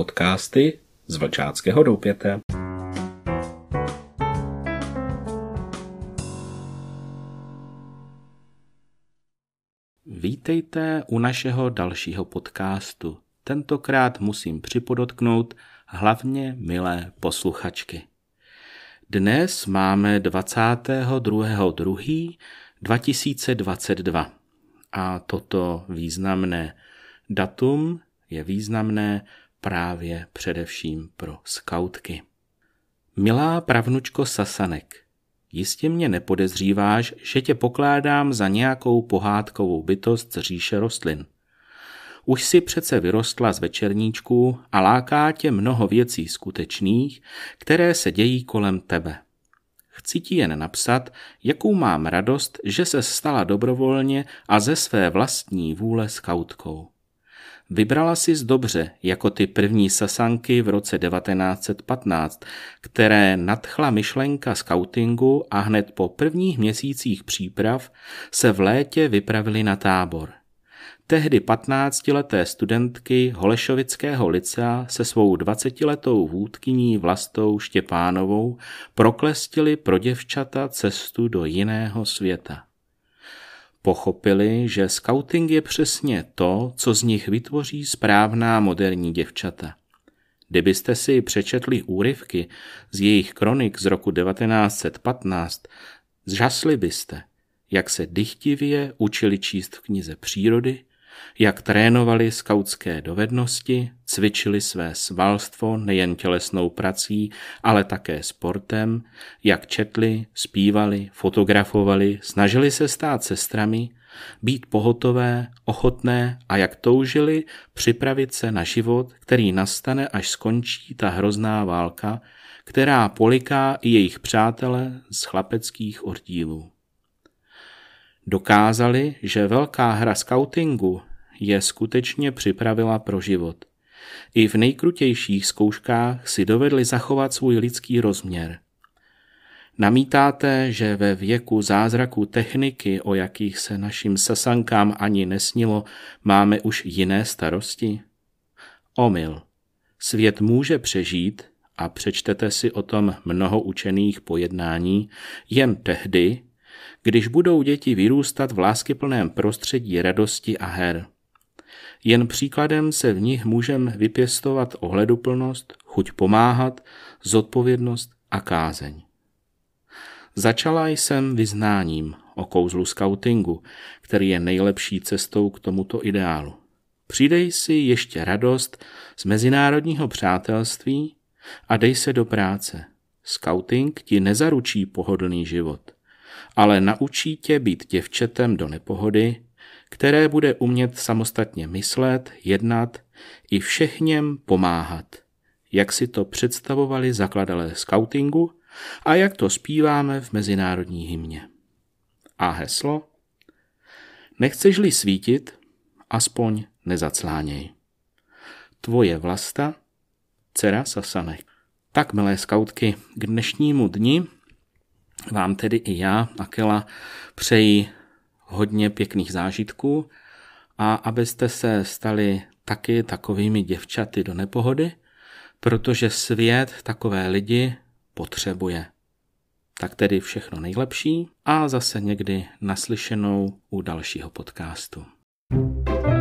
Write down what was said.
Podcasty z Vlčáckého doupěte. Vítejte u našeho dalšího podcastu. Tentokrát musím připodotknout hlavně milé posluchačky. Dnes máme 22.2.2022 a toto významné datum je významné právě především pro skautky. Milá pravnučko Sasanek, jistě mě nepodezříváš, že tě pokládám za nějakou pohádkovou bytost z říše rostlin. Už si přece vyrostla z večerníčků a láká tě mnoho věcí skutečných, které se dějí kolem tebe. Chci ti jen napsat, jakou mám radost, že se stala dobrovolně a ze své vlastní vůle skautkou. Vybrala sis dobře, jako ty první sasanky v roce 1915, které nadchla myšlenka skautingu a hned po prvních měsících příprav se v létě vypravili na tábor. Tehdy 15-leté studentky Holešovického licea se svou 20-letou vůdkyní Vlastou Štěpánovou proklestili pro děvčata cestu do jiného světa. Pochopili, že scouting je přesně to, co z nich vytvoří správná moderní děvčata. Kdybyste si přečetli úryvky z jejich kronik z roku 1915, zžasli byste, jak se dychtivě učili číst v knize přírody, jak trénovali skautské dovednosti, cvičili své svalstvo nejen tělesnou prací, ale také sportem, jak četli, zpívali, fotografovali, snažili se stát sestrami, být pohotové, ochotné a jak toužili připravit se na život, který nastane, až skončí ta hrozná válka, která poliká i jejich přátele z chlapeckých oddílů. Dokázali, že velká hra skautingu je skutečně připravila pro život. I v nejkrutějších zkouškách si dovedli zachovat svůj lidský rozměr. Namítáte, že ve věku zázraku techniky, o jakých se našim sasankám ani nesnilo, máme už jiné starosti? Omyl. Svět může přežít, a přečtete si o tom mnoho učených pojednání, jen tehdy, když budou děti vyrůstat v láskyplném prostředí radosti a her. Jen příkladem se v nich můžeme vypěstovat ohleduplnost, chuť pomáhat, zodpovědnost a kázeň. Začala jsem vyznáním o kouzlu skautingu, který je nejlepší cestou k tomuto ideálu. Přidej si ještě radost z mezinárodního přátelství a dej se do práce. Scouting ti nezaručí pohodlný život, ale naučí tě být děvčetem do nepohody, které bude umět samostatně myslet, jednat i všechněm pomáhat, jak si to představovali zakladatelé skautingu a jak to zpíváme v mezinárodní hymně. A heslo? Nechceš-li svítit, aspoň nezacláněj. Tvoje vlasta, dcera Sasanek. Tak, milé skautky, k dnešnímu dni vám tedy i já, Akela, přeji hodně pěkných zážitků a abyste se stali taky takovými děvčaty do nepohody, protože svět takové lidi potřebuje. Tak tedy všechno nejlepší a zase někdy naslyšenou u dalšího podcastu. thank you